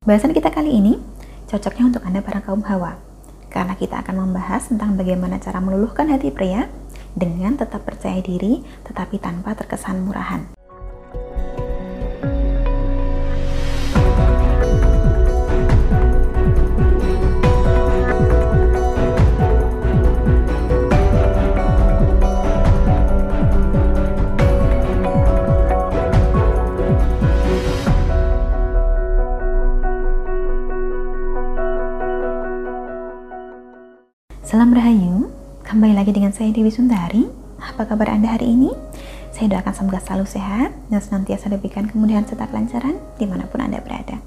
Bahasan kita kali ini cocoknya untuk Anda para kaum hawa, karena kita akan membahas tentang bagaimana cara meluluhkan hati pria dengan tetap percaya diri tetapi tanpa terkesan murahan. Salam Rahayu, kembali lagi dengan saya Dewi Sundari. Apa kabar Anda hari ini? Saya doakan semoga selalu sehat dan senantiasa diberikan kemudahan serta kelancaran di mana pun Anda berada.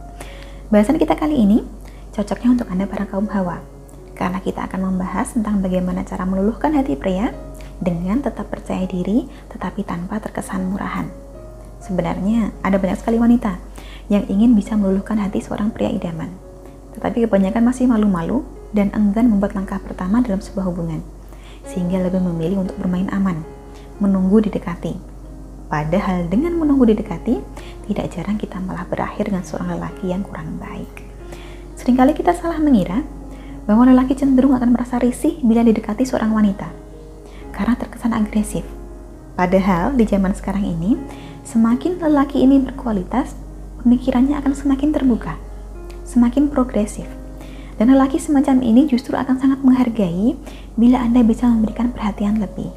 Bahasan kita kali ini cocoknya untuk Anda para kaum hawa, karena kita akan membahas tentang bagaimana cara meluluhkan hati pria dengan tetap percaya diri tetapi tanpa terkesan murahan. Sebenarnya ada banyak sekali wanita yang ingin bisa meluluhkan hati seorang pria idaman, tetapi kebanyakan masih malu-malu dan enggan membuat langkah pertama dalam sebuah hubungan, sehingga lebih memilih untuk bermain aman, menunggu didekati. Padahal dengan menunggu didekati, tidak jarang kita malah berakhir dengan seorang lelaki yang kurang baik. Seringkali kita salah mengira bahwa lelaki cenderung akan merasa risih bila didekati seorang wanita, karena terkesan agresif. Padahal di zaman sekarang ini, semakin lelaki ini berkualitas, pemikirannya akan semakin terbuka, semakin progresif, dan lelaki semacam ini justru akan sangat menghargai bila Anda bisa memberikan perhatian lebih.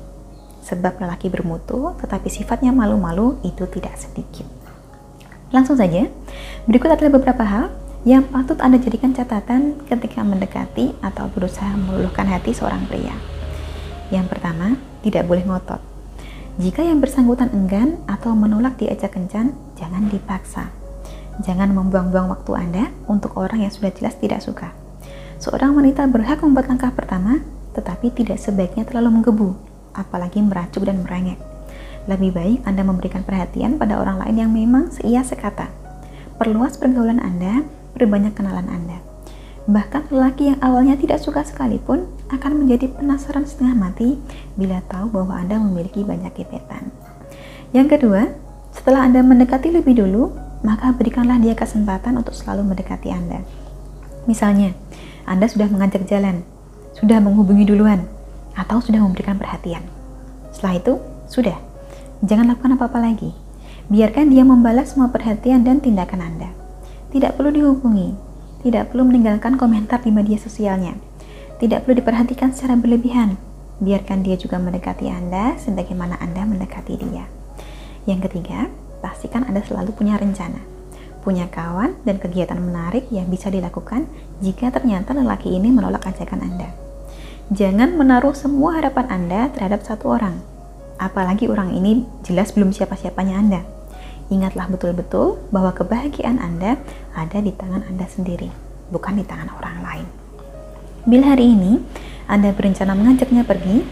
Sebab lelaki bermutu, tetapi sifatnya malu-malu itu tidak sedikit. Langsung saja, berikut adalah beberapa hal yang patut Anda jadikan catatan ketika mendekati atau berusaha meluluhkan hati seorang pria. Yang pertama, tidak boleh ngotot. Jika yang bersangkutan enggan atau menolak diajak kencan, jangan dipaksa. Jangan membuang-buang waktu Anda untuk orang yang sudah jelas tidak suka Seorang wanita berhak membuat langkah pertama, tetapi tidak sebaiknya terlalu menggebu, apalagi meracuk dan merengek. Lebih baik Anda memberikan perhatian pada orang lain yang memang seia sekata. Perluas pergaulan Anda, berbanyak kenalan Anda. Bahkan lelaki yang awalnya tidak suka sekalipun akan menjadi penasaran setengah mati bila tahu bahwa Anda memiliki banyak gebetan. Yang kedua, setelah Anda mendekati lebih dulu, maka berikanlah dia kesempatan untuk selalu mendekati Anda. Misalnya, anda sudah mengajak jalan, sudah menghubungi duluan, atau sudah memberikan perhatian. Setelah itu, sudah. Jangan lakukan apa-apa lagi. Biarkan dia membalas semua perhatian dan tindakan Anda. Tidak perlu dihubungi, tidak perlu meninggalkan komentar di media sosialnya, tidak perlu diperhatikan secara berlebihan. Biarkan dia juga mendekati Anda sebagaimana Anda mendekati dia. Yang ketiga, pastikan Anda selalu punya rencana punya kawan dan kegiatan menarik yang bisa dilakukan jika ternyata lelaki ini menolak ajakan Anda. Jangan menaruh semua harapan Anda terhadap satu orang, apalagi orang ini jelas belum siapa-siapanya Anda. Ingatlah betul-betul bahwa kebahagiaan Anda ada di tangan Anda sendiri, bukan di tangan orang lain. Bila hari ini Anda berencana mengajaknya pergi,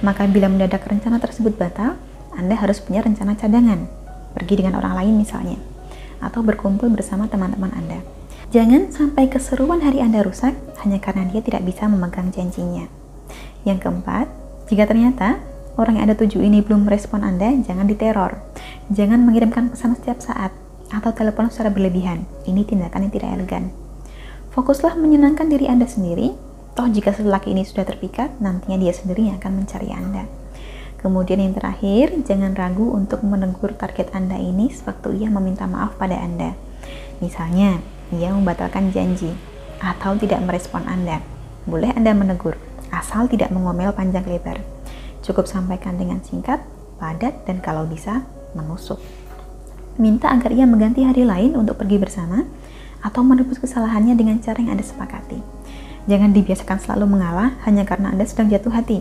maka bila mendadak rencana tersebut batal, Anda harus punya rencana cadangan, pergi dengan orang lain misalnya atau berkumpul bersama teman-teman Anda. Jangan sampai keseruan hari Anda rusak hanya karena dia tidak bisa memegang janjinya. Yang keempat, jika ternyata orang yang Anda tuju ini belum merespon Anda, jangan diteror. Jangan mengirimkan pesan setiap saat atau telepon secara berlebihan. Ini tindakan yang tidak elegan. Fokuslah menyenangkan diri Anda sendiri, toh jika lelaki ini sudah terpikat, nantinya dia sendiri yang akan mencari Anda. Kemudian yang terakhir, jangan ragu untuk menegur target Anda ini sewaktu ia meminta maaf pada Anda. Misalnya, ia membatalkan janji atau tidak merespon Anda. Boleh Anda menegur, asal tidak mengomel panjang lebar. Cukup sampaikan dengan singkat, padat, dan kalau bisa, menusuk. Minta agar ia mengganti hari lain untuk pergi bersama atau menebus kesalahannya dengan cara yang Anda sepakati. Jangan dibiasakan selalu mengalah hanya karena Anda sedang jatuh hati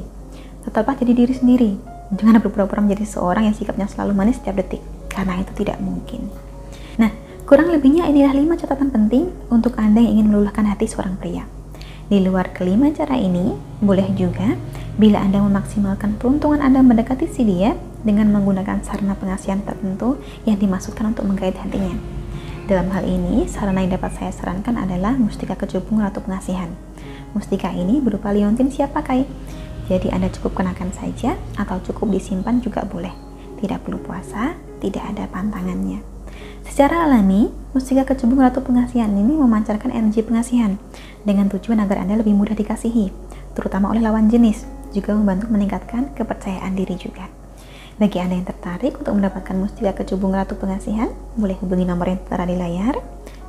tetaplah jadi diri sendiri. Jangan berpura-pura menjadi seorang yang sikapnya selalu manis setiap detik, karena itu tidak mungkin. Nah, kurang lebihnya inilah lima catatan penting untuk Anda yang ingin meluluhkan hati seorang pria. Di luar kelima cara ini, boleh juga bila Anda memaksimalkan peruntungan Anda mendekati si dia dengan menggunakan sarana pengasihan tertentu yang dimaksudkan untuk menggait hatinya. Dalam hal ini, sarana yang dapat saya sarankan adalah mustika kecubung atau pengasihan. Mustika ini berupa liontin siap pakai, jadi Anda cukup kenakan saja atau cukup disimpan juga boleh. Tidak perlu puasa, tidak ada pantangannya. Secara alami, mustika kecubung Ratu Pengasihan ini memancarkan energi pengasihan dengan tujuan agar Anda lebih mudah dikasihi, terutama oleh lawan jenis, juga membantu meningkatkan kepercayaan diri juga. Bagi Anda yang tertarik untuk mendapatkan mustika kecubung Ratu Pengasihan, boleh hubungi nomor yang tertera di layar,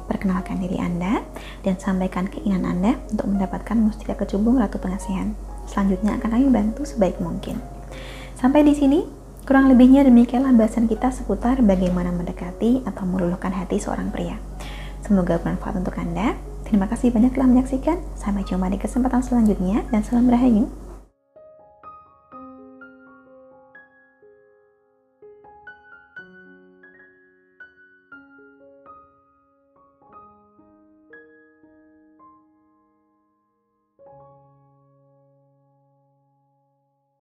perkenalkan diri Anda, dan sampaikan keinginan Anda untuk mendapatkan mustika kecubung Ratu Pengasihan. Selanjutnya akan kami bantu sebaik mungkin. Sampai di sini, kurang lebihnya demikianlah bahasan kita seputar bagaimana mendekati atau meluluhkan hati seorang pria. Semoga bermanfaat untuk Anda. Terima kasih banyak telah menyaksikan. Sampai jumpa di kesempatan selanjutnya dan salam rahayu.